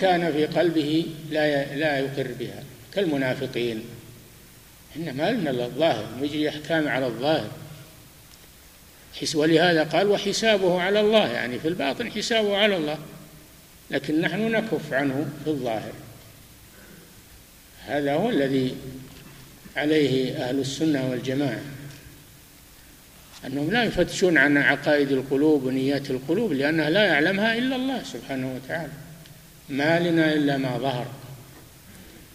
كان في قلبه لا لا يقر بها. كالمنافقين. إنما من الظاهر يجري أحكام على الظاهر. ولهذا قال وحسابه على الله. يعني في الباطن حسابه على الله. لكن نحن نكف عنه في الظاهر. هذا هو الذي عليه أهل السنة والجماعة. أنهم لا يفتشون عن عقائد القلوب ونيات القلوب لأنها لا يعلمها إلا الله سبحانه وتعالى. ما لنا إلا ما ظهر.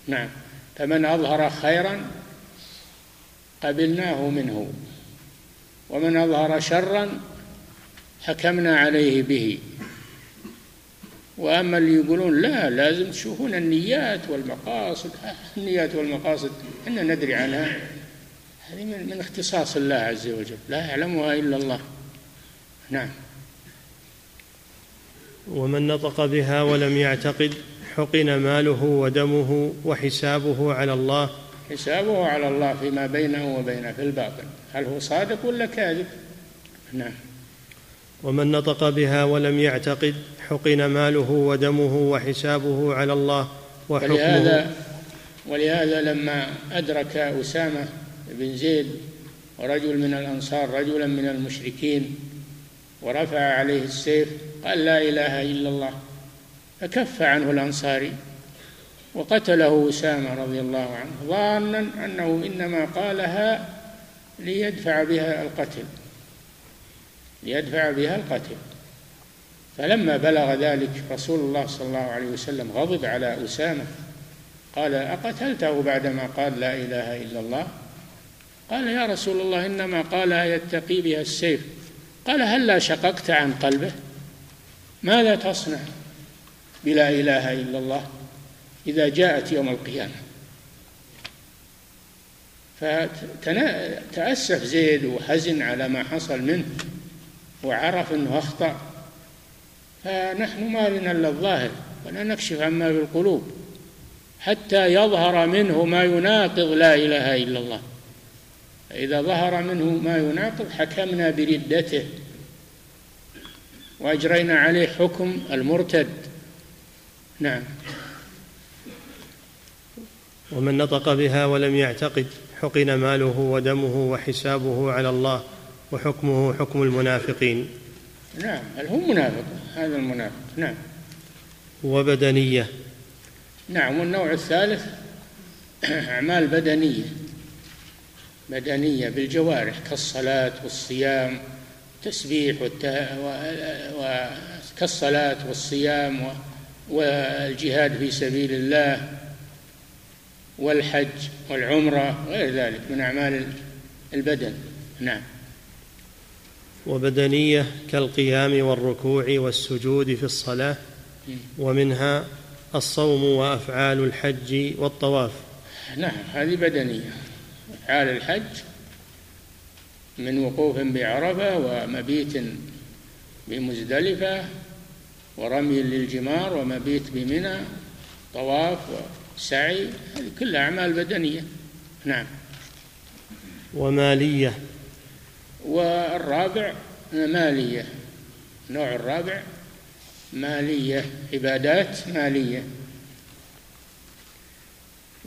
نعم. فمن أظهر خيرا قبلناه منه ومن أظهر شرا حكمنا عليه به. وأما اللي يقولون لا لازم تشوفون النيات والمقاصد. النيات والمقاصد إحنا ندري عنها. هذه من اختصاص الله عز وجل. لا يعلمها إلا الله. نعم. ومن نطق بها ولم يعتقد حقن ماله ودمه وحسابه على الله. حسابه على الله فيما بينه وبينه في الباطن هل هو صادق ولا كاذب؟ نعم. ومن نطق بها ولم يعتقد حقن ماله ودمه وحسابه على الله وحكمه. ولهذا ولهذا لما أدرك أسامة بن زيد ورجل من الأنصار رجلا من المشركين ورفع عليه السيف قال لا إله إلا الله. فكف عنه الأنصاري وقتله أسامة رضي الله عنه ظانا أنه إنما قالها ليدفع بها القتل ليدفع بها القتل. فلما بلغ ذلك رسول الله صلى الله عليه وسلم غضب على أسامة قال أقتلته بعدما قال لا إله إلا الله؟ قال يا رسول الله إنما قالها يتقي بها السيف. قال هل لا شققت عن قلبه؟ ماذا تصنع؟ بلا إله إلا الله إذا جاءت يوم القيامة. فتأسف زيد وحزن على ما حصل منه وعرف أنه أخطأ. فنحن ما لنا إلا الظاهر ولا نكشف عما في القلوب حتى يظهر منه ما يناقض لا إله إلا الله. فإذا ظهر منه ما يناقض حكمنا بردته. وأجرينا عليه حكم المرتد. نعم. ومن نطق بها ولم يعتقد حقن ماله ودمه وحسابه على الله وحكمه حكم المنافقين. نعم هل هو منافق؟ هذا المنافق. نعم. وبدنية. نعم والنوع الثالث أعمال بدنية. بدنية بالجوارح كالصلاة والصيام. التسبيح كالصلاة والصيام والجهاد في سبيل الله والحج والعمرة وغير ذلك من أعمال البدن. نعم. وبدنية كالقيام والركوع والسجود في الصلاة ومنها الصوم وأفعال الحج والطواف. نعم هذه بدنية. أفعال الحج من وقوف بعرفة ومبيت بمزدلفة ورمي للجمار ومبيت بمنى طواف وسعي هذه كلها أعمال بدنية. نعم. ومالية. والرابع مالية. النوع الرابع مالية عبادات مالية.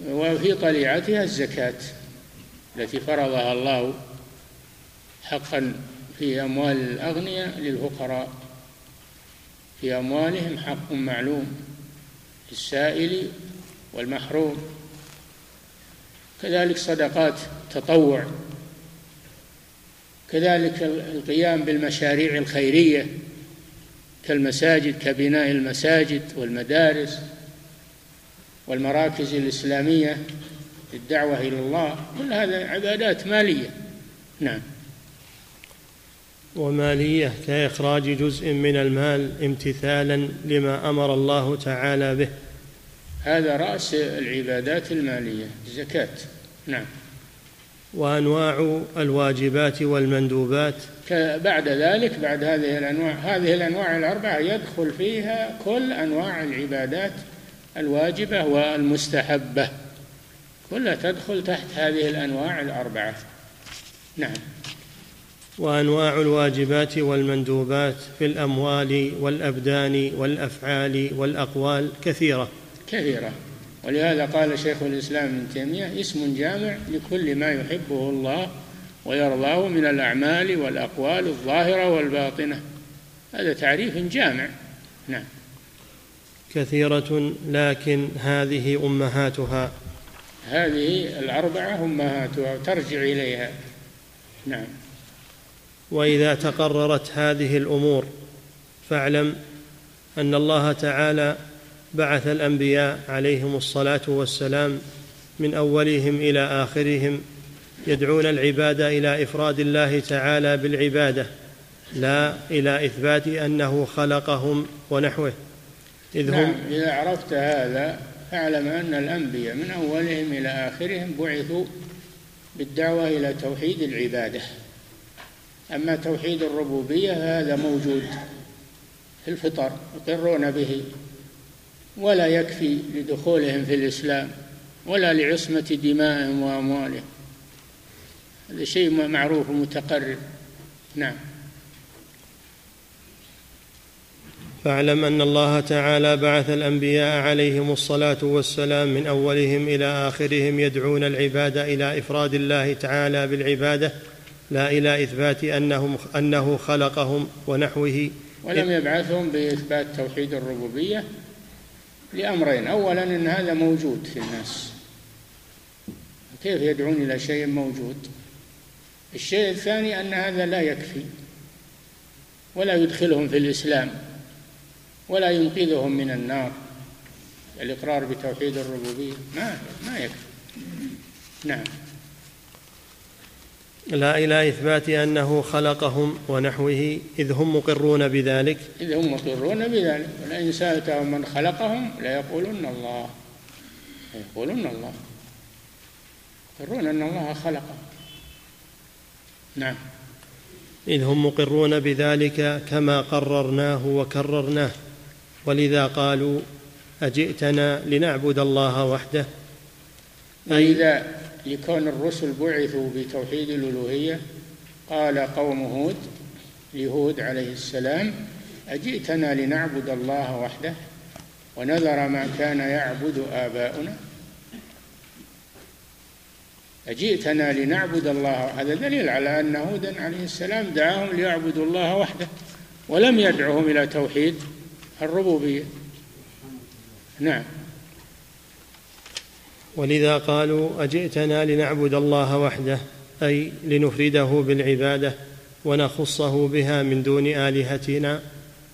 وفي طليعتها الزكاة التي فرضها الله حقا في أموال الأغنياء للفقراء. في أموالهم حق معلوم للسائل والمحروم. كذلك صدقات تطوع. كذلك القيام بالمشاريع الخيرية كالمساجد كبناء المساجد والمدارس والمراكز الإسلامية للدعوة إلى الله. كل هذا عبادات مالية. نعم. ومالية كإخراج جزء من المال امتثالا لما أمر الله تعالى به. هذا رأس العبادات المالية الزكاة. نعم. وأنواع الواجبات والمندوبات. بعد ذلك بعد هذه الأنواع هذه الأنواع الأربعة يدخل فيها كل أنواع العبادات الواجبة والمستحبة. كلها تدخل تحت هذه الأنواع الأربعة. نعم. وأنواع الواجبات والمندوبات في الأموال والأبدان والأفعال والأقوال كثيرة. كثيرة. ولهذا قال شيخ الإسلام ابن تيمية اسم جامع لكل ما يحبه الله ويرضاه من الأعمال والأقوال الظاهرة والباطنة. هذا تعريف جامع. نعم. كثيرة لكن هذه أمهاتها. هذه الأربعة أمهاتها ترجع إليها. نعم. وإذا تقررت هذه الأمور فاعلم أن الله تعالى بعث الأنبياء عليهم الصلاة والسلام من أولهم إلى آخرهم يدعون العباد إلى إفراد الله تعالى بالعبادة لا إلى إثبات أنه خلقهم ونحوه. إذ نعم هم إذا عرفت هذا فاعلم أن الأنبياء من أولهم إلى آخرهم بعثوا بالدعوة إلى توحيد العبادة. أما توحيد الربوبية هذا موجود في الفطر يقرون به ولا يكفي لدخولهم في الإسلام ولا لعصمة دمائهم وأموالهم. هذا شيء معروف متقرب نعم. فاعلم أن الله تعالى بعث الأنبياء عليهم الصلاة والسلام من أولهم إلى آخرهم يدعون العباد إلى إفراد الله تعالى بالعبادة لا إلى إثبات أنهم أنه خلقهم ونحوه. ولم يبعثهم بإثبات توحيد الربوبية لأمرين. أولا أن هذا موجود في الناس. كيف يدعون إلى شيء موجود؟ الشيء الثاني أن هذا لا يكفي ولا يدخلهم في الإسلام ولا ينقذهم من النار. الإقرار بتوحيد الربوبية ما ما يكفي. نعم. لا إلى إثبات أنه خلقهم ونحوه إذ هم مقرون بذلك. إذ هم مقرون بذلك. ولئن سألتهم من خلقهم ليقولن الله. يقولون الله. يقرون أن الله خلقهم. نعم. إذ هم مقرون بذلك كما قررناه وكررناه. ولذا قالوا أجئتنا لنعبد الله وحده؟ أي إذا لكون الرسل بعثوا بتوحيد الألوهية قال قوم هود لهود عليه السلام أجئتنا لنعبد الله وحده ونذر ما كان يعبد آباؤنا؟ أجئتنا لنعبد الله هذا دليل على أن هودا عليه السلام دعاهم ليعبدوا الله وحده ولم يدعهم إلى توحيد الربوبية. نعم. ولذا قالوا أجئتنا لنعبد الله وحده أي لنفرده بالعبادة ونخصه بها من دون آلهتنا.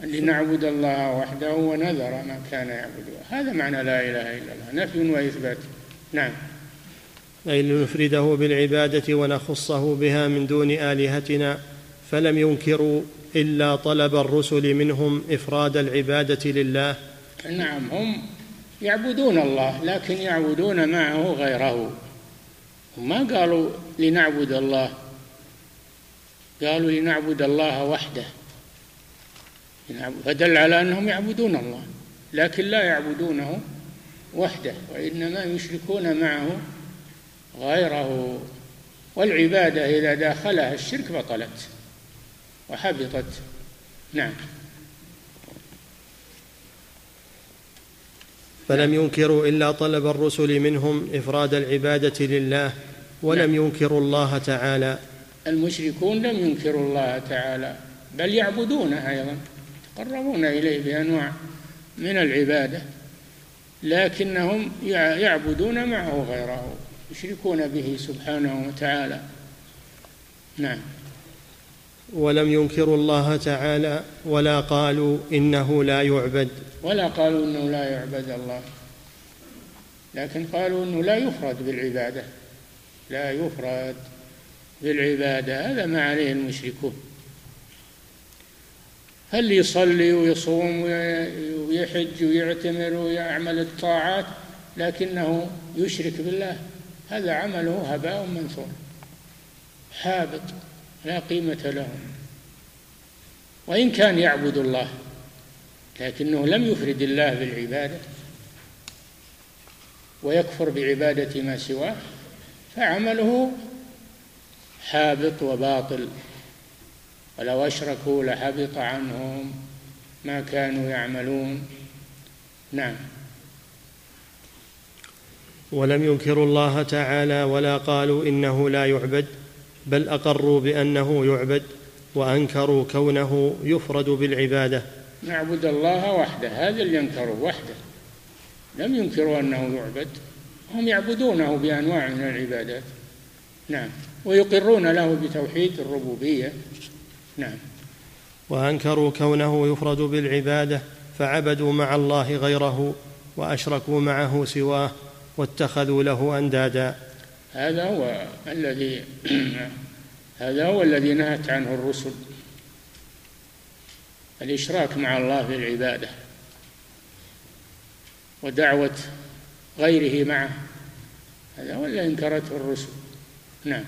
لنعبد الله وحده ونذر ما كان يعبده. هذا معنى لا إله إلا الله. نفي وإثبات. نعم. أي لنفرده بالعبادة ونخصه بها من دون آلهتنا. فلم ينكروا إلا طلب الرسل منهم إفراد العبادة لله. نعم هم يعبدون الله لكن يعبدون معه غيره. وما قالوا لنعبد الله. قالوا لنعبد الله وحده. فدل على أنهم يعبدون الله لكن لا يعبدونه وحده وإنما يشركون معه غيره. والعبادة إذا داخلها الشرك بطلت وحبطت. نعم. فلم ينكروا إلا طلب الرسل منهم إفراد العبادة لله ولم نعم. ينكروا الله تعالى. المشركون لم ينكروا الله تعالى بل يعبدونه أيضا يتقربون إليه بأنواع من العبادة لكنهم يعبدون معه غيره يشركون به سبحانه وتعالى. نعم. ولم ينكروا الله تعالى ولا قالوا إنه لا يعبد. ولا قالوا إنه لا يعبد الله. لكن قالوا إنه لا يفرد بالعبادة. لا يفرد بالعبادة. هذا ما عليه المشركون. هل يصلي ويصوم ويحج ويعتمر ويعمل الطاعات لكنه يشرك بالله؟ هذا عمله هباء منثور. حابط. لا قيمة له. وإن كان يعبد الله لكنه لم يفرد الله بالعبادة ويكفر بعبادة ما سواه فعمله حابط وباطل. ولو أشركوا لحبط عنهم ما كانوا يعملون. نعم. ولم ينكروا الله تعالى ولا قالوا إنه لا يعبد. بل أقروا بأنه يعبد وأنكروا كونه يفرد بالعبادة. نعبد الله وحده هذا اللي ينكروه وحده. لم ينكروا أنه يعبد هم يعبدونه بأنواع من العبادات. نعم. ويقرون له بتوحيد الربوبية. نعم. وأنكروا كونه يفرد بالعبادة فعبدوا مع الله غيره وأشركوا معه سواه واتخذوا له أندادا. هذا هو الذي هذا هو الذي نهت عنه الرسل. الإشراك مع الله في العبادة ودعوة غيره معه هذا هو الذي انكرته الرسل. نعم.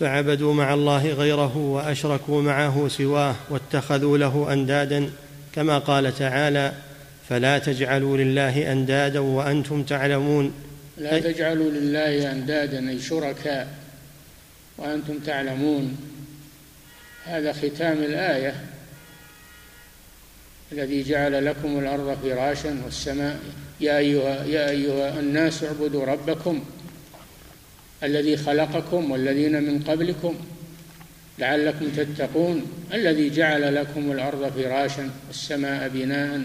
فعبدوا مع الله غيره وأشركوا معه سواه واتخذوا له أندادا كما قال تعالى فلا تجعلوا لله أندادا وأنتم تعلمون لا تجعلوا لله أندادا أي شركاء وأنتم تعلمون. هذا ختام الآية الذي جعل لكم الأرض فراشا والسماء. يا أيها يا أيها الناس اعبدوا ربكم الذي خلقكم والذين من قبلكم لعلكم تتقون الذي جعل لكم الأرض فراشا والسماء بناء.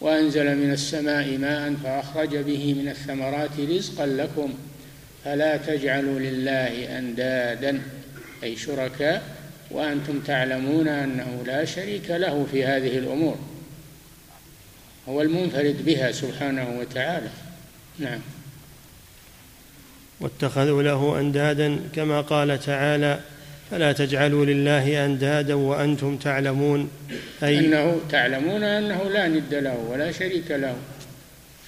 وأنزل من السماء ماء فأخرج به من الثمرات رزقا لكم فلا تجعلوا لله أندادا أي شركاء وأنتم تعلمون أنه لا شريك له في هذه الأمور. هو المنفرد بها سبحانه وتعالى. نعم. واتخذوا له أندادا كما قال تعالى فلا تجعلوا لله أندادا وأنتم تعلمون. أي أنه تعلمون أنه لا ند له ولا شريك له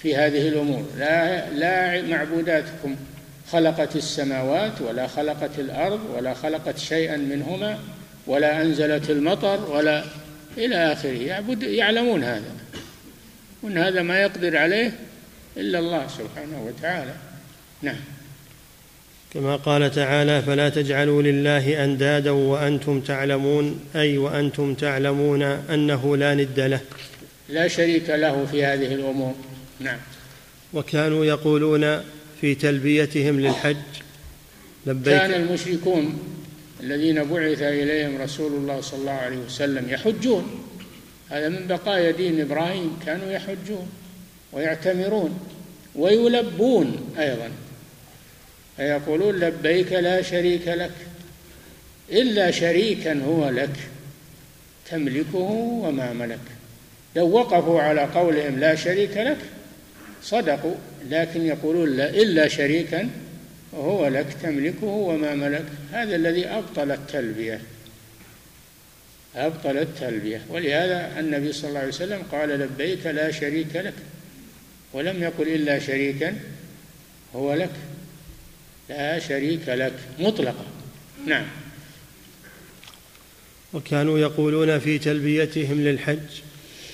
في هذه الأمور. لا لا معبوداتكم خلقت السماوات ولا خلقت الأرض ولا خلقت شيئا منهما ولا أنزلت المطر ولا إلى آخره. يعبد يعلمون هذا. وان هذا ما يقدر عليه إلا الله سبحانه وتعالى. نعم. كما قال تعالى فلا تجعلوا لله أندادا وأنتم تعلمون أي وأنتم تعلمون أنه لا ند له. لا شريك له في هذه الأمور. نعم. وكانوا يقولون في تلبيتهم للحج لبيك. كان المشركون الذين بعث إليهم رسول الله صلى الله عليه وسلم يحجون. هذا من بقايا دين إبراهيم. كانوا يحجون ويعتمرون ويلبون أيضا. فيقولون لبيك لا شريك لك إلا شريكا هو لك تملكه وما ملك. لو وقفوا على قولهم لا شريك لك صدقوا لكن يقولون لا إلا شريكا هو لك تملكه وما ملك. هذا الذي أبطل التلبية أبطل التلبية. ولهذا النبي صلى الله عليه وسلم قال لبيك لا شريك لك ولم يقل إلا شريكا هو لك. لا شريك لك مطلقا. نعم. وكانوا يقولون في تلبيتهم للحج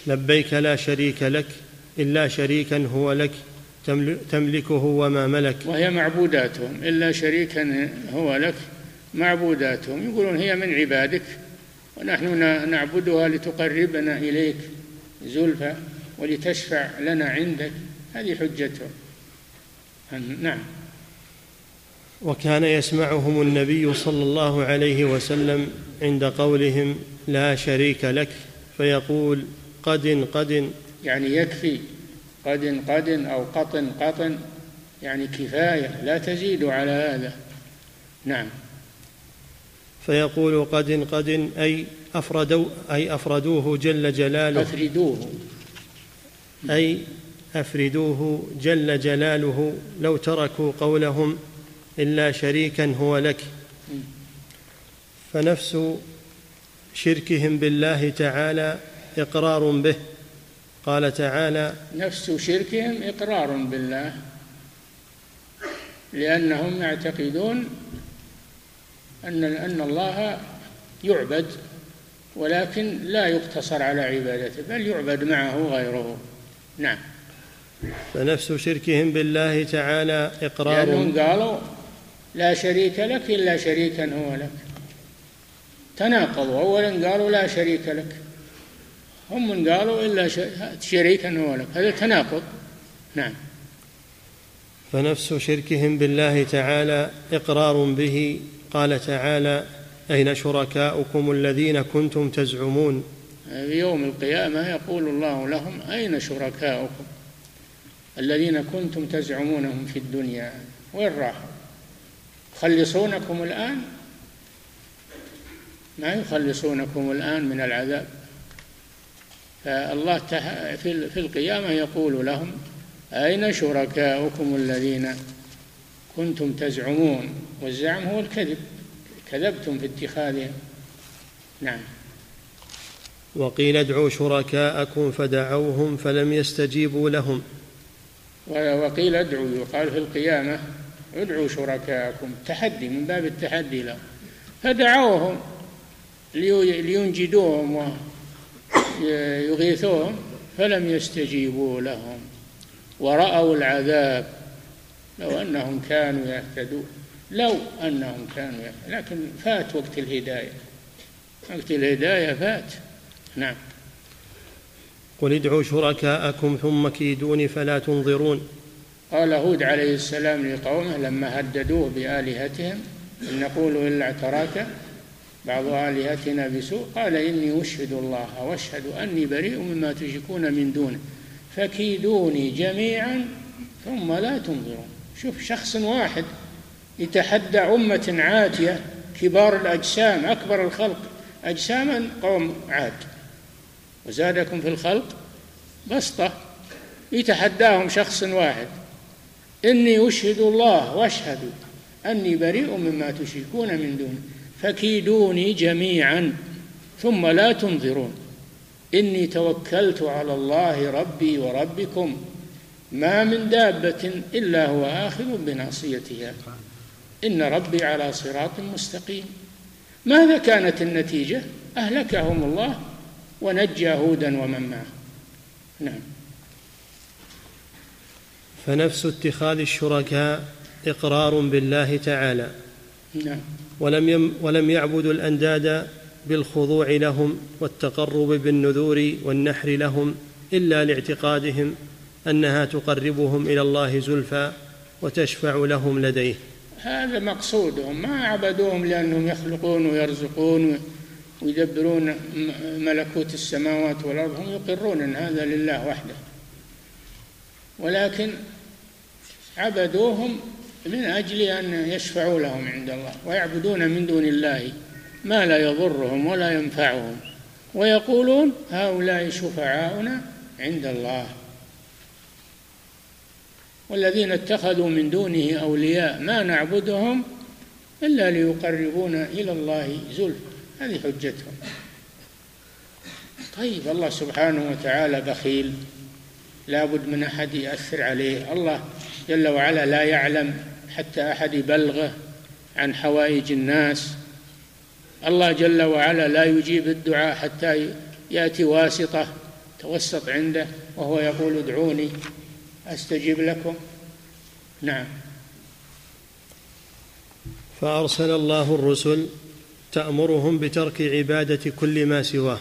لبيك لا شريك لك إلا شريكا هو لك تملكه وما ملك. وهي معبوداتهم إلا شريكا هو لك معبوداتهم. يقولون هي من عبادك ونحن نعبدها لتقربنا إليك زلفى ولتشفع لنا عندك. هذه حجتهم. نعم. وكان يسمعهم النبي صلى الله عليه وسلم عند قولهم لا شريك لك فيقول قد قد يعني يكفي قد قد أو قطن قطن يعني كفاية لا تزيد على هذا. نعم. فيقول قد قد أي افردوا أي أفردوه جل جلاله. أفردوه. أي أفردوه جل جلاله لو تركوا قولهم إلا شريكا هو لك. فنفس شركهم بالله تعالى إقرار به. قال تعالى نفس شركهم إقرار بالله. لأنهم يعتقدون أن أن الله يعبد ولكن لا يقتصر على عبادته بل يعبد معه غيره نعم. فنفس شركهم بالله تعالى إقرار لأنهم قالوا لا شريك لك إلا شريكا هو لك. تناقضوا. أولا قالوا لا شريك لك. هم من قالوا إلا شريكا هو لك. هذا تناقض. نعم. فنفس شركهم بالله تعالى إقرار به. قال تعالى أين شركاؤكم الذين كنتم تزعمون؟ في يوم القيامة يقول الله لهم أين شركاؤكم الذين كنتم تزعمونهم في الدنيا؟ وين راحوا؟ يخلصونكم الآن؟ ما يخلصونكم الآن من العذاب. فالله في القيامة يقول لهم أين شركاؤكم الذين كنتم تزعمون؟ والزعم هو الكذب. كذبتم في اتخاذهم نعم. وقيل ادعوا شركاءكم فدعوهم فلم يستجيبوا لهم. وقيل ادعوا يقال في القيامة ادعوا شركاءكم تحدي من باب التحدي لهم فدعوهم لينجدوهم ويغيثوهم فلم يستجيبوا لهم ورأوا العذاب لو أنهم كانوا يهتدون لو أنهم كانوا يهتدون. لكن فات وقت الهداية. وقت الهداية فات. نعم. قل ادعوا شركاءكم ثم كيدوني فلا تنظرون. قال هود عليه السلام لقومه لما هددوه بآلهتهم إن نقول إلا اعتراك بعض آلهتنا بسوء قال إني أشهد الله وأشهد أني بريء مما تشركون من دونه فكيدوني جميعا ثم لا تنظرون. شوف شخص واحد يتحدى أمة عاتية كبار الأجسام أكبر الخلق أجساما قوم عاد. وزادكم في الخلق بسطة. يتحداهم شخص واحد. إني أشهد الله وأشهد أني بريء مما تشركون من دونه فكيدوني جميعا ثم لا تنظرون. إني توكلت على الله ربي وربكم ما من دابة إلا هو آخذ بناصيتها. إن ربي على صراط مستقيم. ماذا كانت النتيجة؟ أهلكهم الله ونجى هودا ومن معه. نعم. فنفس اتخاذ الشركاء إقرار بالله تعالى. نعم. ولم يم ولم يعبدوا الأنداد بالخضوع لهم والتقرب بالنذور والنحر لهم إلا لاعتقادهم أنها تقربهم إلى الله زلفى وتشفع لهم لديه. هذا مقصودهم ما عبدوهم لأنهم يخلقون ويرزقون ويدبرون ملكوت السماوات والأرض. هم يقرون أن هذا لله وحده. ولكن عبدوهم من أجل أن يشفعوا لهم عند الله ويعبدون من دون الله ما لا يضرهم ولا ينفعهم ويقولون هؤلاء شفعاؤنا عند الله. والذين اتخذوا من دونه أولياء ما نعبدهم إلا ليقربونا إلى الله زلفى. هذه حجتهم. طيب الله سبحانه وتعالى بخيل لابد من أحد يأثر عليه. الله جل وعلا لا يعلم حتى أحد يبلغه عن حوائج الناس. الله جل وعلا لا يجيب الدعاء حتى يأتي واسطة توسط عنده وهو يقول ادعوني أستجيب لكم. نعم. فأرسل الله الرسل تأمرهم بترك عبادة كل ما سواه.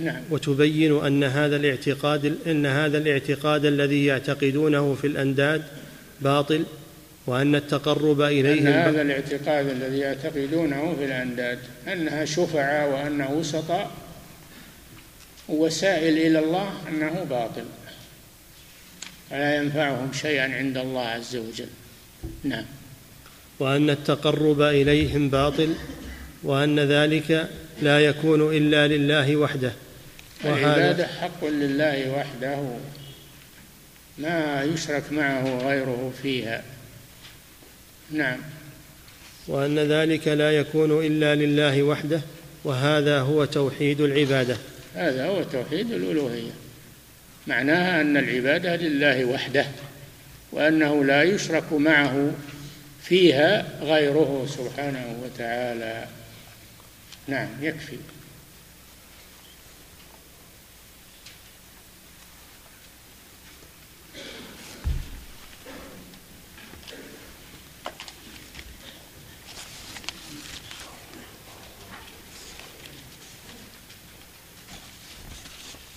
نعم. وتبين أن هذا الاعتقاد أن هذا الاعتقاد الذي يعتقدونه في الأنداد باطل وأن التقرب إليهم أن هذا الاعتقاد الذي يعتقدونه في الأنداد أنها شفعاء وأنه وسطاء وسائل إلى الله أنه باطل. ولا ينفعهم شيئا عند الله عز وجل. نعم. وأن التقرب إليهم باطل وأن ذلك لا يكون إلا لله وحده. العبادة حق لله وحده. ما يشرك معه غيره فيها. نعم. وأن ذلك لا يكون إلا لله وحده وهذا هو توحيد العبادة. هذا هو توحيد الألوهية. معناها أن العبادة لله وحده وأنه لا يشرك معه فيها غيره سبحانه وتعالى. نعم يكفي.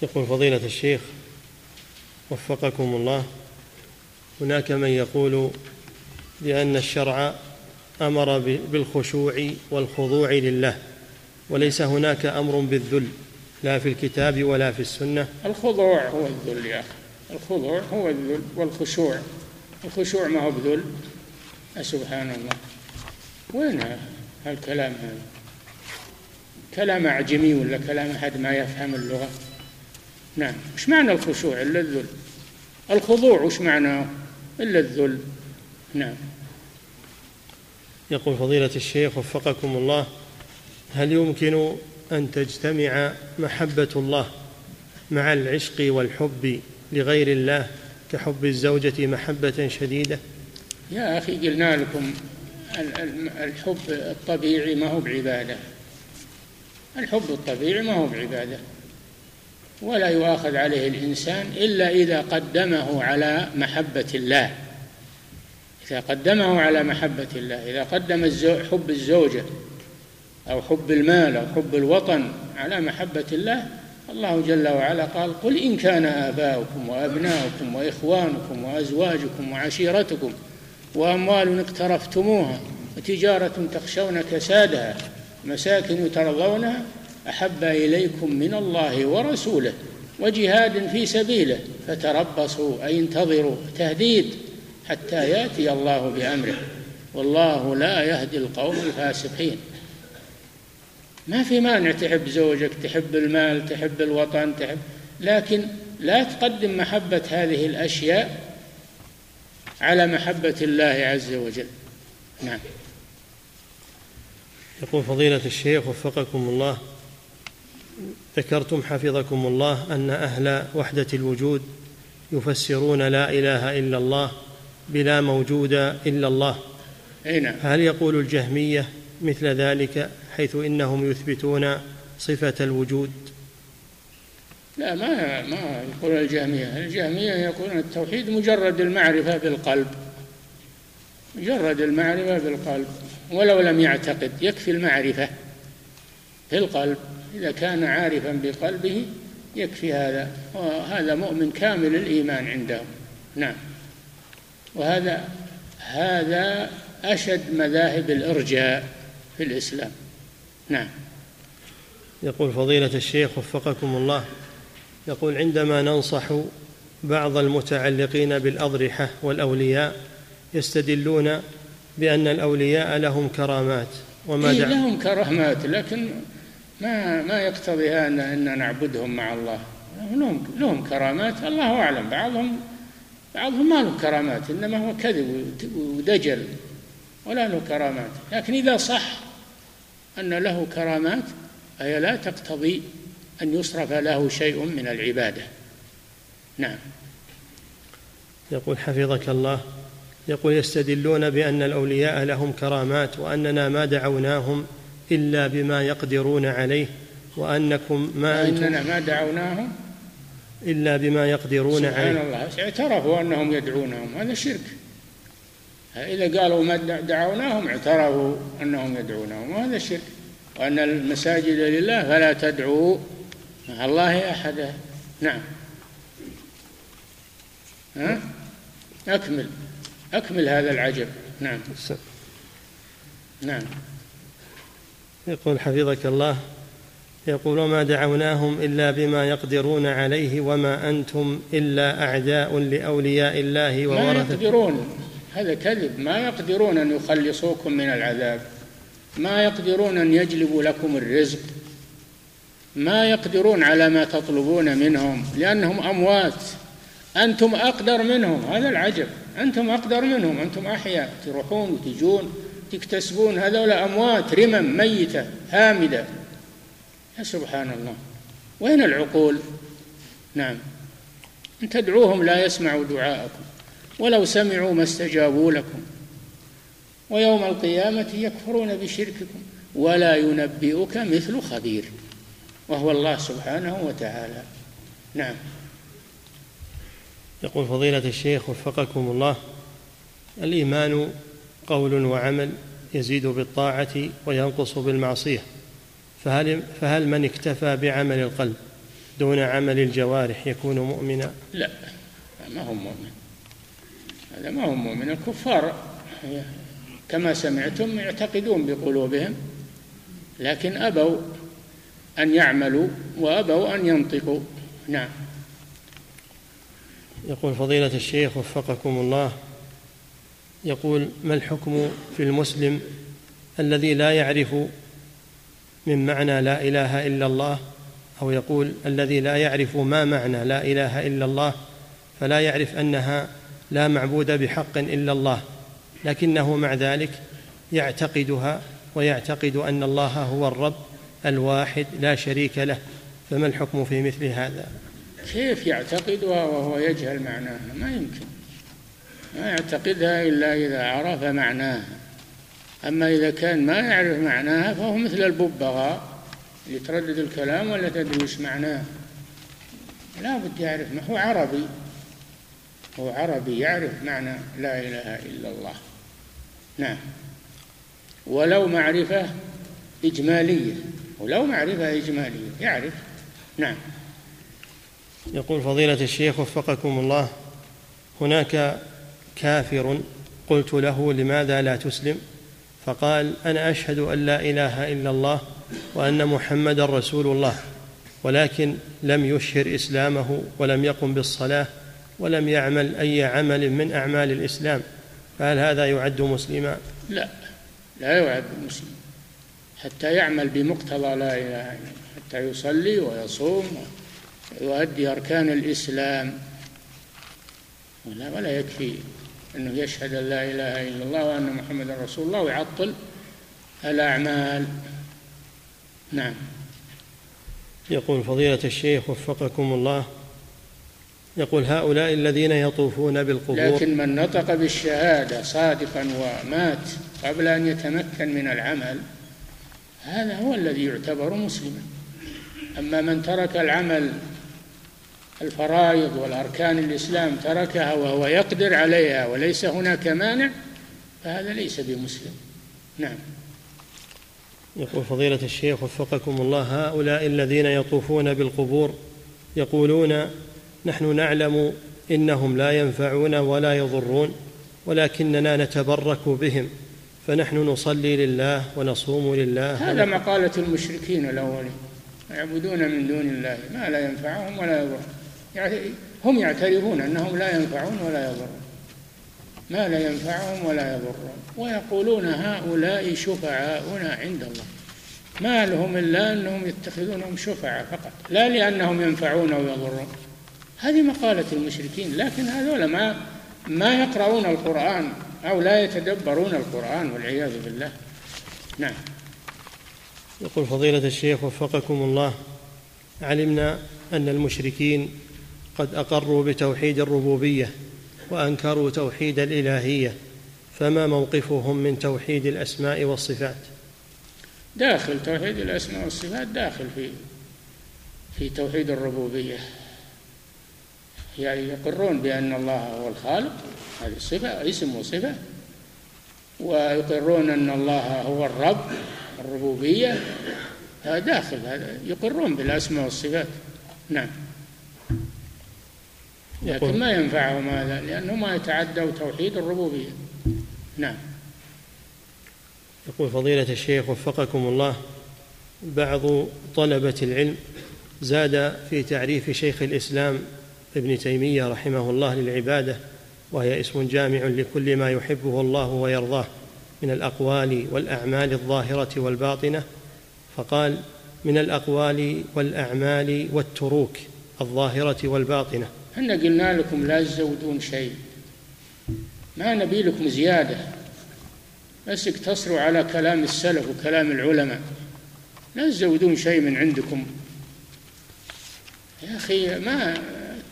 يقول فضيلة الشيخ وفقكم الله. هناك من يقول بأن الشرع أمر بالخشوع والخضوع لله وليس هناك أمر بالذل لا في الكتاب ولا في السنة. الخضوع هو الذل يا أخي. الخضوع هو الذل والخشوع. الخشوع ما هو بذل؟ سبحان الله. وين هالكلام هذا؟ كلام أعجمي ولا كلام أحد ما يفهم اللغة؟ نعم. وش معنى الخشوع إلا الذل؟ الخضوع وش معناه إلا الذل. نعم. يقول فضيلة الشيخ وفقكم الله هل يمكن أن تجتمع محبة الله مع العشق والحب لغير الله كحب الزوجة محبة شديدة؟ يا أخي قلنا لكم الحب الطبيعي ما هو بعبادة. الحب الطبيعي ما هو بعبادة. ولا يؤاخذ عليه الإنسان إلا إذا قدمه على محبة الله. إذا قدمه على محبة الله إذا قدم حب الزوجة أو حب المال أو حب الوطن على محبة الله الله جل وعلا قال قل إن كان آباؤكم وأبناؤكم وإخوانكم وأزواجكم وعشيرتكم وأموال اقترفتموها وتجارة تخشون كسادها مساكن ترضونها أحب إليكم من الله ورسوله وجهاد في سبيله فتربصوا أي انتظروا تهديد حتى يأتي الله بأمره. والله لا يهدي القوم الفاسقين. ما في مانع تحب زوجك تحب المال تحب الوطن تحب لكن لا تقدم محبة هذه الأشياء على محبة الله عز وجل. نعم. يقول فضيلة الشيخ وفقكم الله ذكرتم حفظكم الله أن أهل وحدة الوجود يفسرون لا إله إلا الله بلا موجود إلا الله. نعم هل يقول الجهمية مثل ذلك حيث إنهم يثبتون صفة الوجود؟ لا ما ما يقول الجهمية. الجهمية يقولون التوحيد مجرد المعرفة بالقلب مجرد المعرفة بالقلب ولو لم يعتقد يكفي المعرفة في القلب. إذا كان عارفا بقلبه يكفي هذا وهذا مؤمن كامل الإيمان عندهم نعم. وهذا هذا أشد مذاهب الإرجاء في الإسلام. نعم. يقول فضيلة الشيخ وفقكم الله يقول عندما ننصح بعض المتعلقين بالأضرحة والأولياء يستدلون بأن الأولياء لهم كرامات وما إيه لهم كرامات لكن ما ما يقتضي هذا أن نعبدهم مع الله. لهم لهم كرامات الله أعلم. بعضهم بعضهم ما له كرامات إنما هو كذب ودجل ولا له كرامات. لكن إذا صح أن له كرامات فهي لا تقتضي أن يصرف له شيء من العبادة. نعم. يقول حفظك الله. يقول يستدلون بأن الأولياء لهم كرامات وأننا ما دعوناهم إلا بما يقدرون عليه وأنكم ما أنتم إننا ما دعوناهم. إلا بما يقدرون سبحان عليه. سبحان الله. اعترفوا أنهم يدعونهم. هذا شرك. إذا قالوا ما دعوناهم اعترفوا أنهم يدعونهم. وهذا شرك. وأن المساجد لله فلا تدعوا مع الله أحدا. نعم. ها؟ أكمل. أكمل هذا العجب. نعم. نعم. يقول حفظك الله يقول وما دعوناهم إلا بما يقدرون عليه وما أنتم إلا أعداء لأولياء الله وورثة. ما يقدرون هذا كذب. ما يقدرون أن يخلصوكم من العذاب. ما يقدرون أن يجلبوا لكم الرزق. ما يقدرون على ما تطلبون منهم لأنهم أموات. أنتم أقدر منهم. هذا العجب. أنتم أقدر منهم. أنتم أحياء. تروحون وتجون. تكتسبون هذول أموات رمم ميتة هامدة. يا سبحان الله. وين العقول؟ نعم. إن تدعوهم لا يسمعوا دعاءكم. ولو سمعوا ما استجابوا لكم. ويوم القيامة يكفرون بشرككم. ولا ينبئك مثل خبير. وهو الله سبحانه وتعالى. نعم. يقول فضيلة الشيخ وفقكم الله الإيمان قول وعمل يزيد بالطاعة وينقص بالمعصية. فهل, فهل من اكتفى بعمل القلب دون عمل الجوارح يكون مؤمنا؟ لا ما هو مؤمن. هذا ما هو مؤمن. الكفار كما سمعتم يعتقدون بقلوبهم لكن أبوا أن يعملوا وأبوا أن ينطقوا. نعم. يقول فضيلة الشيخ وفقكم الله يقول ما الحكم في المسلم الذي لا يعرف من معنى لا إله إلا الله أو يقول الذي لا يعرف ما معنى لا إله إلا الله فلا يعرف أنها لا معبود بحق إلا الله لكنه مع ذلك يعتقدها ويعتقد أن الله هو الرب الواحد لا شريك له فما الحكم في مثل هذا؟ كيف يعتقدها وهو يجهل معناها؟ ما يمكن. ما يعتقدها إلا إذا عرف معناها. أما إذا كان ما يعرف معناها فهو مثل الببغاء اللي تردد الكلام ولا تدري وش معناه. لا بد يعرف هو عربي. هو عربي يعرف معنى لا إله إلا الله. نعم. ولو معرفة إجمالية. ولو معرفة إجمالية يعرف. نعم. يقول فضيلة الشيخ وفقكم الله هناك كافر. قلت له لماذا لا تسلم؟ فقال أنا أشهد أن لا إله إلا الله وأن محمدا رسول الله ولكن لم يشهر إسلامه ولم يقم بالصلاة ولم يعمل أي عمل من أعمال الإسلام. فهل هذا يعد مسلما؟ لا لا يعد مسلم حتى يعمل بمقتضى لا إله إلا الله حتى يصلي ويصوم ويؤدي أركان الإسلام. ولا ولا يكفي. أنه يشهد أن لا إله إلا الله وأن محمدا رسول الله ويعطل الأعمال. نعم. يقول فضيلة الشيخ وفقكم الله يقول هؤلاء الذين يطوفون بالقبور لكن من نطق بالشهادة صادقا ومات قبل أن يتمكن من العمل هذا هو الذي يعتبر مسلما. أما من ترك العمل الفرائض والأركان الإسلام تركها وهو يقدر عليها وليس هناك مانع فهذا ليس بمسلم. نعم. يقول فضيلة الشيخ وفقكم الله هؤلاء الذين يطوفون بالقبور يقولون نحن نعلم إنهم لا ينفعون ولا يضرون ولكننا نتبرك بهم فنحن نصلي لله ونصوم لله. هذا مقالة المشركين الأولين يعبدون من دون الله ما لا ينفعهم ولا يضرهم. يعني هم يعترفون أنهم لا ينفعون ولا يضرون. ما لا ينفعهم ولا يضرهم ويقولون هؤلاء شفعاؤنا عند الله. ما لهم إلا أنهم يتخذونهم شفعاء فقط. لا لأنهم ينفعون أو يضرون هذه مقالة المشركين. لكن هذول ما ما يقرؤون القرآن أو لا يتدبرون القرآن والعياذ بالله. نعم. يقول فضيلة الشيخ وفقكم الله علمنا أن المشركين قد أقروا بتوحيد الربوبية وأنكروا توحيد الإلهية فما موقفهم من توحيد الأسماء والصفات؟ داخل توحيد الأسماء والصفات داخل في في توحيد الربوبية. يعني يقرون بأن الله هو الخالق هذه صفة اسم وصفة. ويقرون أن الله هو الرب الربوبية. هذا داخل هذا يقرون بالأسماء والصفات. نعم. لكن ما ينفعهم هذا لأنه ما يتعدوا توحيد الربوبية. نعم. يقول فضيلة الشيخ وفقكم الله بعض طلبة العلم زاد في تعريف شيخ الإسلام ابن تيمية رحمه الله للعبادة وهي اسم جامع لكل ما يحبه الله ويرضاه من الأقوال والأعمال الظاهرة والباطنة. فقال من الأقوال والأعمال والتروك الظاهرة والباطنة. إحنا قلنا لكم لا تزودون شيء. ما نبي لكم زيادة. بس اقتصروا على كلام السلف وكلام العلماء. لا تزودون شيء من عندكم. يا أخي ما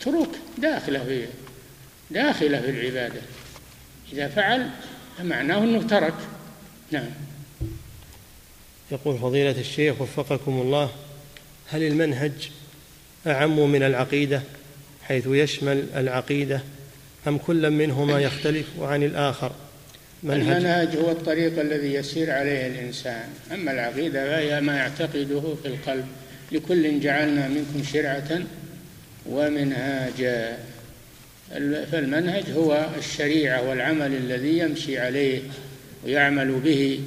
تروك داخلة في داخلة في العبادة. إذا فعل فمعناه أنه ترك. نعم. يقول فضيلة الشيخ وفقكم الله هل المنهج أعم من العقيدة؟ حيث يشمل العقيدة أم كل منهما يختلف عن الآخر؟ منهج. المنهج هو الطريق الذي يسير عليه الإنسان. أما العقيدة فهي ما يعتقده في القلب. لكل جعلنا منكم شرعة ومنهاجا. فالمنهج هو الشريعة والعمل الذي يمشي عليه ويعمل به.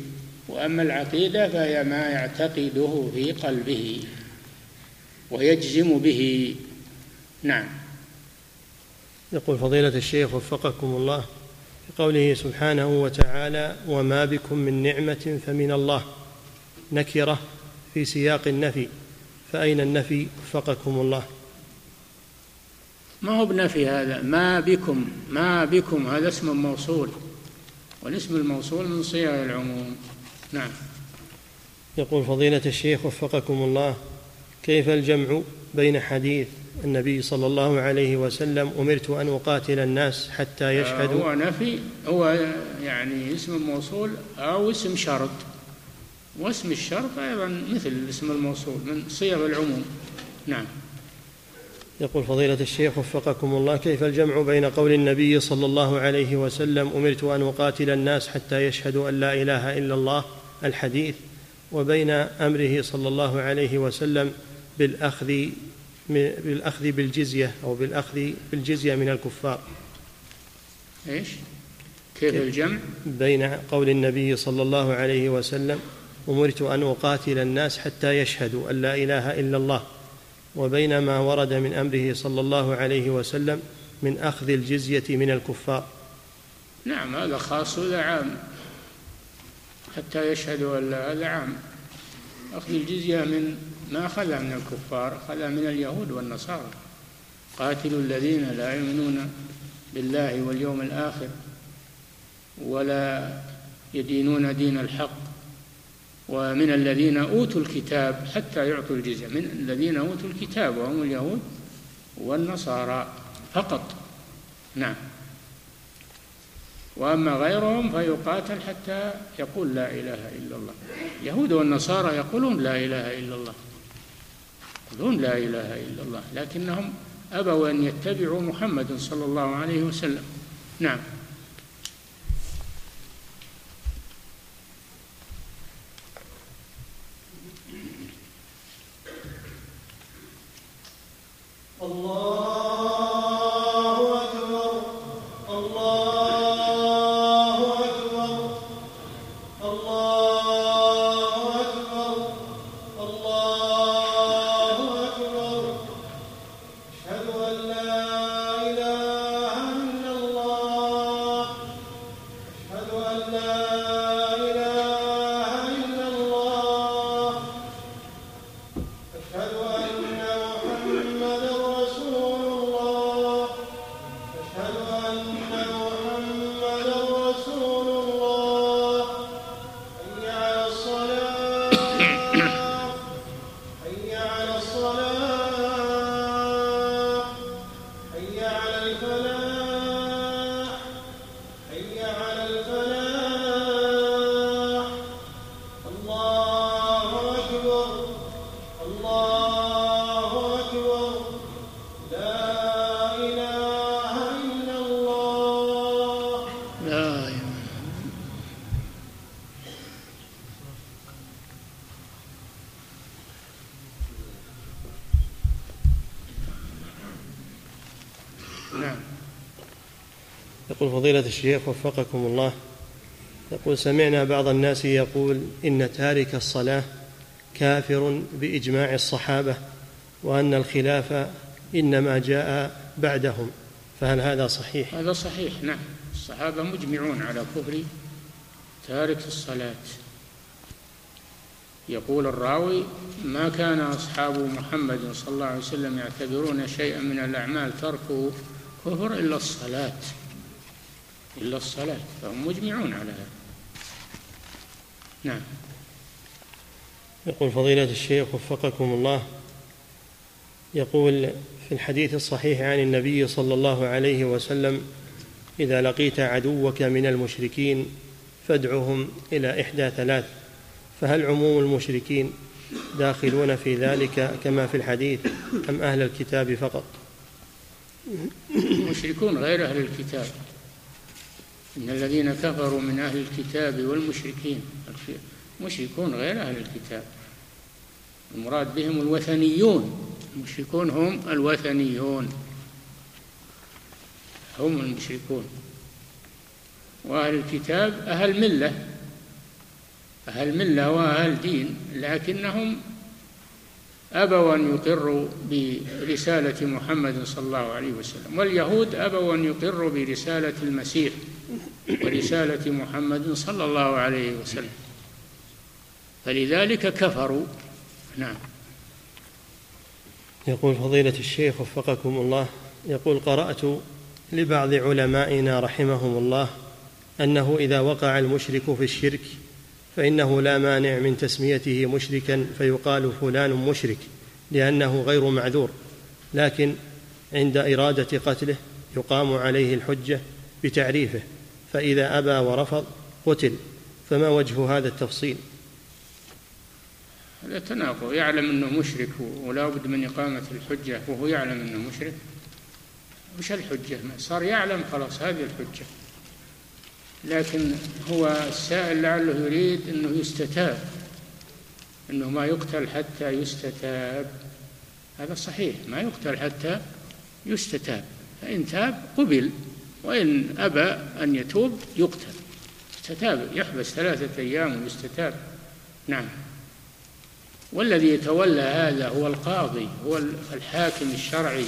وأما العقيدة فهي ما يعتقده في قلبه ويجزم به. نعم. يقول فضيلة الشيخ وفقكم الله في قوله سبحانه وتعالى وما بكم من نعمة فمن الله نكرة في سياق النفي فأين النفي؟ وفقكم الله. ما هو بنفي هذا؟ ما بكم ما بكم هذا اسم موصول والاسم الموصول من صيغ العموم. نعم. يقول فضيلة الشيخ وفقكم الله كيف الجمع بين حديث النبي صلى الله عليه وسلم أمرت أن أقاتل الناس حتى يشهدوا. هو نفي. هو يعني اسم الموصول أو اسم شرط. واسم الشرط أيضا مثل الاسم الموصول من صيغ العموم. نعم. يقول فضيلة الشيخ وفقكم الله كيف الجمع بين قول النبي صلى الله عليه وسلم أمرت أن أقاتل الناس حتى يشهدوا أن لا إله إلا الله الحديث وبين أمره صلى الله عليه وسلم بالأخذ بالأخذ بالجزية أو بالأخذ بالجزية من الكفار. إيش؟ كيف الجمع؟ بين قول النبي صلى الله عليه وسلم أمرت أن أقاتل الناس حتى يشهدوا أن لا إله إلا الله. وبين ما ورد من أمره صلى الله عليه وسلم من أخذ الجزية من الكفار. نعم هذا خاص وهذا عام حتى يشهدوا أن هذا عام أخذ الجزية من ما اخذها من الكفار اخذها من اليهود والنصارى. قاتلوا الذين لا يؤمنون بالله واليوم الآخر ولا يدينون دين الحق. ومن الذين أوتوا الكتاب حتى يعطوا الجزية من الذين أوتوا الكتاب وهم اليهود والنصارى فقط. نعم. وأما غيرهم فيقاتل حتى يقول لا إله إلا الله. اليهود والنصارى يقولون لا إله إلا الله. يقولون لا إله إلا الله لكنهم أبوا أن يتبعوا محمد صلى الله عليه وسلم. نعم. يقول فضيلة الشيخ وفقكم الله. يقول سمعنا بعض الناس يقول إن تارك الصلاة كافر بإجماع الصحابة وأن الخلاف إنما جاء بعدهم. فهل هذا صحيح؟ هذا صحيح نعم. الصحابة مجمعون على كفر تارك الصلاة. يقول الراوي ما كان أصحاب محمد صلى الله عليه وسلم يعتبرون شيئا من الأعمال تركه كفر إلا الصلاة. إلا الصلاة فهم مجمعون على هذا. نعم. يقول فضيلة الشيخ وفقكم الله يقول في الحديث الصحيح عن النبي صلى الله عليه وسلم إذا لقيت عدوك من المشركين فادعهم إلى إحدى ثلاث فهل عموم المشركين داخلون في ذلك كما في الحديث أم أهل الكتاب فقط؟ المشركون غير أهل الكتاب. إن الذين كفروا من أهل الكتاب والمشركين مشركون غير أهل الكتاب. المراد بهم الوثنيون المشركون هم الوثنيون. هم المشركون. وأهل الكتاب أهل ملة أهل ملة وأهل دين لكنهم أبوا أن يقروا برسالة محمد صلى الله عليه وسلم واليهود أبوا أن يقروا برسالة المسيح. ورسالة محمد صلى الله عليه وسلم. فلذلك كفروا. نعم. يقول فضيلة الشيخ وفقكم الله يقول قرأت لبعض علمائنا رحمهم الله أنه إذا وقع المشرك في الشرك فإنه لا مانع من تسميته مشركا فيقال فلان مشرك لأنه غير معذور. لكن عند إرادة قتله يقام عليه الحجة بتعريفه. فإذا أبى ورفض قتل. فما وجه هذا التفصيل؟ هذا تناقض. يعلم أنه مشرك ولا بد من إقامة الحجة وهو يعلم أنه مشرك. وش الحجة صار يعلم خلاص هذه الحجة. لكن هو السائل لعله يريد أنه يستتاب أنه ما يقتل حتى يستتاب. هذا صحيح ما يقتل حتى يستتاب. فإن تاب قبل. وإن أبى أن يتوب يقتل. يستتاب يحبس ثلاثة أيام ويستتاب. نعم. والذي يتولى هذا هو القاضي هو الحاكم الشرعي.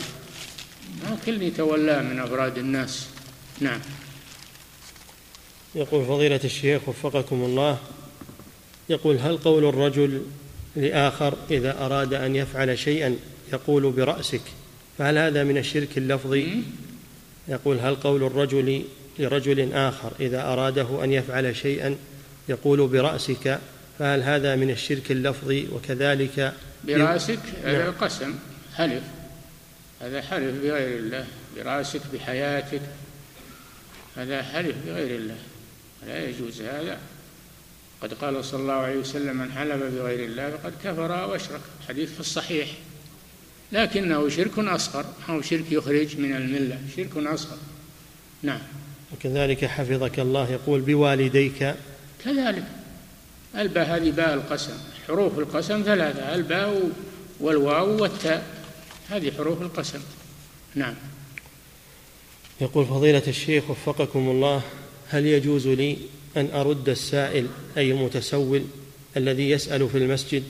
ما كل يتولاه من أفراد الناس؟ نعم. يقول فضيلة الشيخ وفقكم الله يقول هل قول الرجل لآخر إذا أراد أن يفعل شيئا يقول برأسك؟ فهل هذا من الشرك اللفظي؟ يقول هل قول الرجل لرجل آخر إذا أراده أن يفعل شيئا يقول برأسك؟ فهل هذا من الشرك اللفظي وكذلك برأسك هذا نعم. قسم حلف. هذا حلف بغير الله. برأسك بحياتك. هذا حلف بغير الله. لا يجوز هذا. قد قال صلى الله عليه وسلم من حلف بغير الله فقد كفر وأشرك. حديث في الصحيح. لكنه شرك أصغر أو شرك يخرج من الملة. شرك أصغر. نعم. وكذلك حفظك الله يقول بوالديك. كذلك. الباء هذه باء القسم. حروف القسم ثلاثة. الباء والواو والتاء. هذه حروف القسم. نعم. يقول فضيلة الشيخ وفقكم الله هل يجوز لي أن أرد السائل أي المتسول الذي يسأل في المسجد؟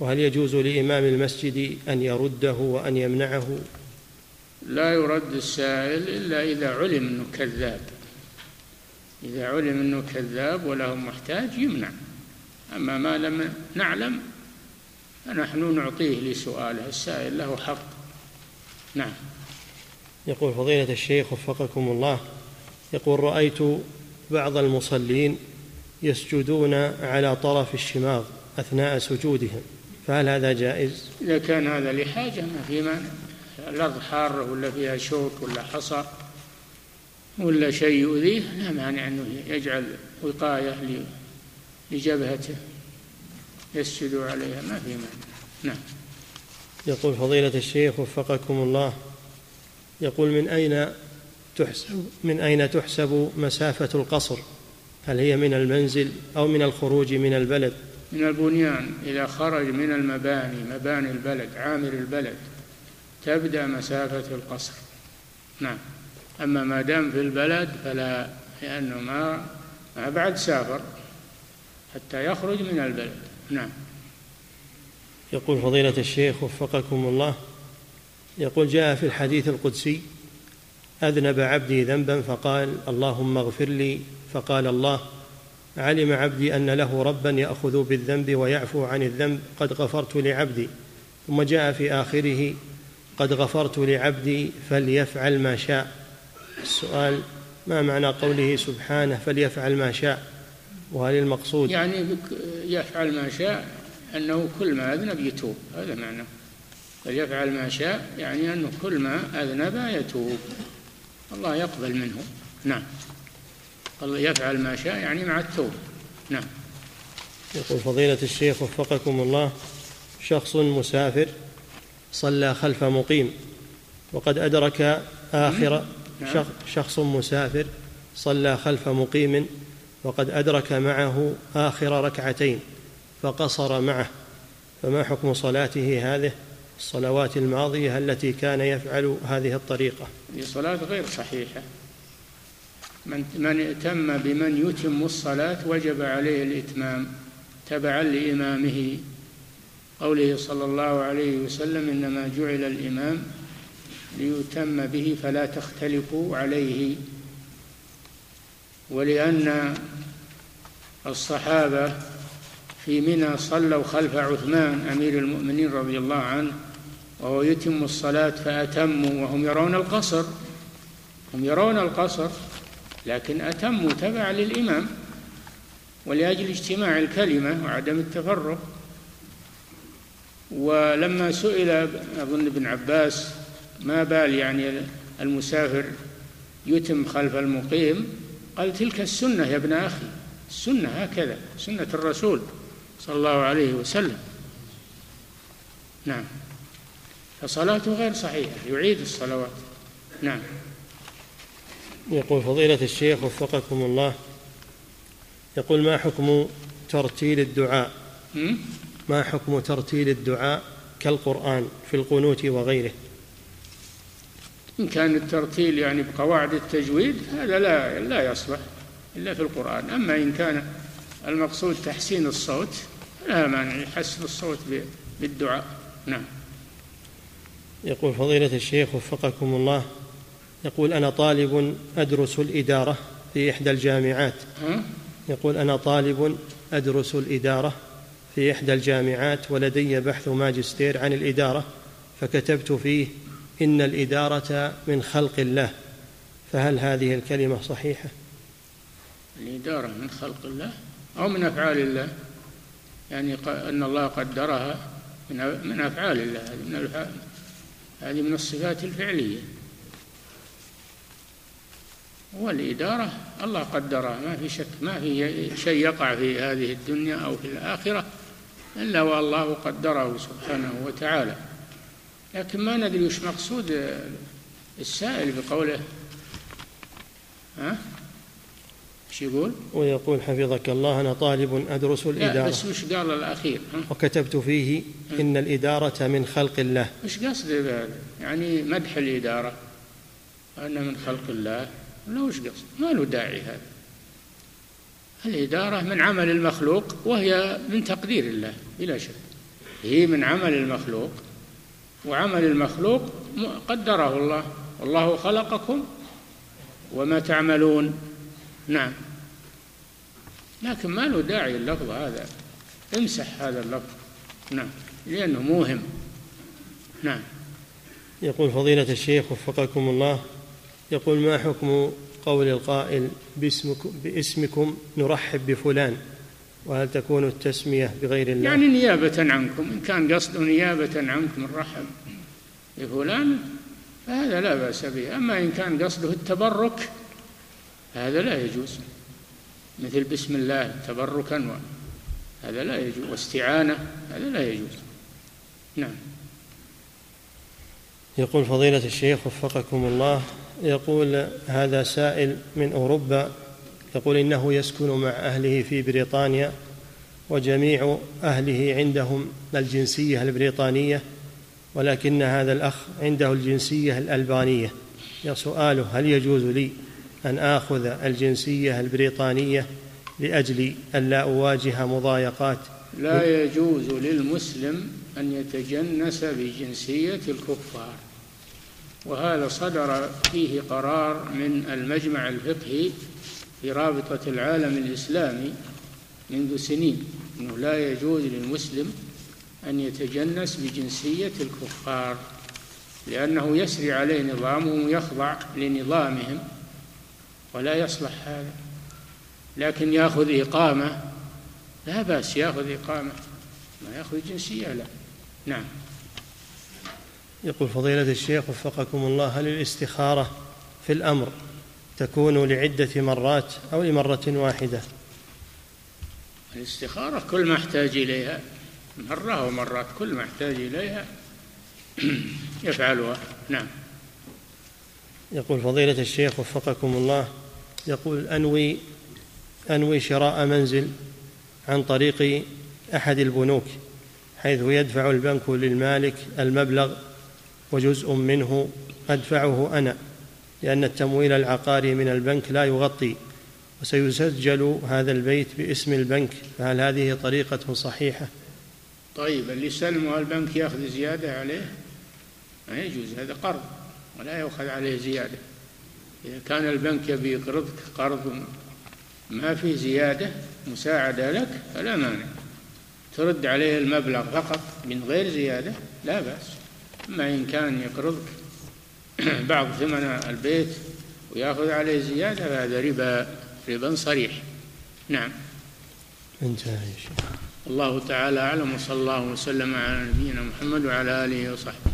وهل يجوز لإمام المسجد أن يرده وأن يمنعه؟ لا يرد السائل إلا إذا علم أنه كذاب. إذا علم أنه كذاب وله محتاج يمنع. أما ما لم نعلم فنحن نعطيه لسؤاله. السائل له حق. نعم. يقول فضيلة الشيخ وفقكم الله يقول رأيت بعض المصلين يسجدون على طرف الشماغ أثناء سجودهم. فهل هذا جائز؟ إذا كان هذا لحاجة ما في مانع. الأرض حاره ولا فيها شوك ولا حصى ولا شيء يؤذيه لا مانع أنه يجعل وقاية لجبهته يسجد عليها ما في مانع. نعم. يقول فضيلة الشيخ وفقكم الله يقول من أين تحسب من أين تحسب مسافة القصر؟ هل هي من المنزل أو من الخروج من البلد؟ من البنيان إذا خرج من المباني مباني البلد عامر البلد تبدأ مسافة القصر. نعم. أما ما دام في البلد فلا لأنه ما ما بعد سافر حتى يخرج من البلد. نعم. يقول فضيلة الشيخ وفقكم الله يقول جاء في الحديث القدسي أذنب عبدي ذنبا فقال اللهم اغفر لي. فقال الله علم عبدي أن له ربا يأخذ بالذنب ويعفو عن الذنب قد غفرت لعبدي. ثم جاء في آخره قد غفرت لعبدي فليفعل ما شاء. السؤال ما معنى قوله سبحانه فليفعل ما شاء؟ وهل المقصود؟ يعني يفعل ما شاء أنه كل ما أذنب يتوب هذا معناه فليفعل ما شاء يعني أنه كل ما أذنب يتوب. الله يقبل منه. نعم. الله يفعل ما شاء يعني مع التوبة نعم. يقول فضيلة الشيخ وفقكم الله شخص مسافر صلى خلف مقيم وقد أدرك آخر نعم. شخص مسافر صلى خلف مقيم وقد أدرك معه آخر ركعتين فقصر معه. فما حكم صلاته هذه؟ الصلوات الماضية التي كان يفعل هذه الطريقة؟ صلاة غير صحيحة. من من ائتم بمن يتم الصلاة وجب عليه الإتمام تبعا لإمامه. قوله صلى الله عليه وسلم إنما جعل الإمام ليتم به فلا تختلفوا عليه. ولأن الصحابة في منى صلوا خلف عثمان أمير المؤمنين رضي الله عنه وهو يتم الصلاة فأتموا وهم يرون القصر. هم يرون القصر. لكن أتموا تبع للإمام ولأجل اجتماع الكلمة وعدم التفرق ولما سئل أظن ابن عباس ما بال يعني المسافر يتم خلف المقيم قال تلك السنة يا ابن أخي السنة هكذا سنة الرسول صلى الله عليه وسلم. نعم. فصلاته غير صحيحة يعيد الصلوات. نعم. يقول فضيلة الشيخ وفقكم الله. يقول ما حكم ترتيل الدعاء؟ ما حكم ترتيل الدعاء كالقرآن في القنوت وغيره؟ إن كان الترتيل يعني بقواعد التجويد هذا لا لا يصلح إلا في القرآن. أما إن كان المقصود تحسين الصوت لا مانع يحسن الصوت بالدعاء. نعم. يقول فضيلة الشيخ وفقكم الله يقول أنا طالب أدرس الإدارة في إحدى الجامعات. يقول أنا طالب أدرس الإدارة في إحدى الجامعات ولدي بحث ماجستير عن الإدارة فكتبت فيه إن الإدارة من خلق الله. فهل هذه الكلمة صحيحة؟ الإدارة من خلق الله أو من أفعال الله؟ يعني أن الله قدرها من من أفعال الله. هذه من هذه من الصفات الفعلية. والإدارة الله قدرها. ما في شك ما في شيء يقع في هذه الدنيا أو في الآخرة إلا والله قدره سبحانه وتعالى. لكن ما ندري وش مقصود السائل بقوله ها؟ إيش يقول؟ ويقول حفظك الله أنا طالب أدرس الإدارة. لا بس وش قال الأخير؟ ها؟ وكتبت فيه إن الإدارة من خلق الله. وش قصده؟ بهذا؟ يعني مدح الإدارة. انها من خلق الله. ولا وش قصد؟ ما له داعي هذا. الإدارة من عمل المخلوق وهي من تقدير الله بلا شك. هي من عمل المخلوق وعمل المخلوق قدره الله. والله خلقكم وما تعملون. نعم. لكن ما له داعي اللفظ هذا. امسح هذا اللفظ. نعم. لأنه موهم. نعم. يقول فضيلة الشيخ وفقكم الله يقول ما حكم قول القائل باسمكم, باسمكم نرحب بفلان؟ وهل تكون التسمية بغير الله؟ يعني نيابة عنكم. إن كان قصده نيابة عنكم نرحب بفلان فهذا لا بأس به. أما إن كان قصده التبرك هذا لا يجوز. مثل بسم الله تبركا هذا لا يجوز. واستعانة هذا لا يجوز. نعم. يقول فضيلة الشيخ وفقكم الله يقول هذا سائل من أوروبا يقول إنه يسكن مع أهله في بريطانيا وجميع أهله عندهم الجنسية البريطانية ولكن هذا الأخ عنده الجنسية الألبانية. سؤاله هل يجوز لي أن آخذ الجنسية البريطانية لأجل ألا أواجه مضايقات؟ لا يجوز للمسلم أن يتجنس بجنسية الكفار. وهذا صدر فيه قرار من المجمع الفقهي في رابطة العالم الإسلامي منذ سنين أنه لا يجوز للمسلم أن يتجنس بجنسية الكفار لأنه يسري عليه نظامهم ويخضع لنظامهم ولا يصلح هذا. لكن يأخذ إقامة لا بأس يأخذ إقامة ما يأخذ جنسية لا. نعم. يقول فضيلة الشيخ وفقكم الله هل الاستخارة في الأمر تكون لعدة مرات أو لمرة واحدة؟ الاستخارة كل ما احتاج إليها مرة ومرات كل ما احتاج إليها يفعلها. نعم. يقول فضيلة الشيخ وفقكم الله يقول أنوي أنوي شراء منزل عن طريق أحد البنوك حيث يدفع البنك للمالك المبلغ وجزء منه أدفعه أنا لأن التمويل العقاري من البنك لا يغطي وسيسجل هذا البيت باسم البنك. فهل هذه طريقة صحيحة؟ طيب اللي سلمه البنك يأخذ زيادة عليه؟ ما يجوز هذا قرض ولا يؤخذ عليه زيادة. إذا كان البنك يبي يقرضك قرض ما فيه زيادة مساعدة لك فلا مانع. ترد عليه المبلغ فقط من غير زيادة لا بأس. أما إن كان يقرضك. بعض ثمن البيت ويأخذ عليه زيادة فهذا ربا ربا صريح. نعم. انتهى يا شيخ. الله تعالى أعلم وصلى الله وسلم على نبينا محمد وعلى آله وصحبه.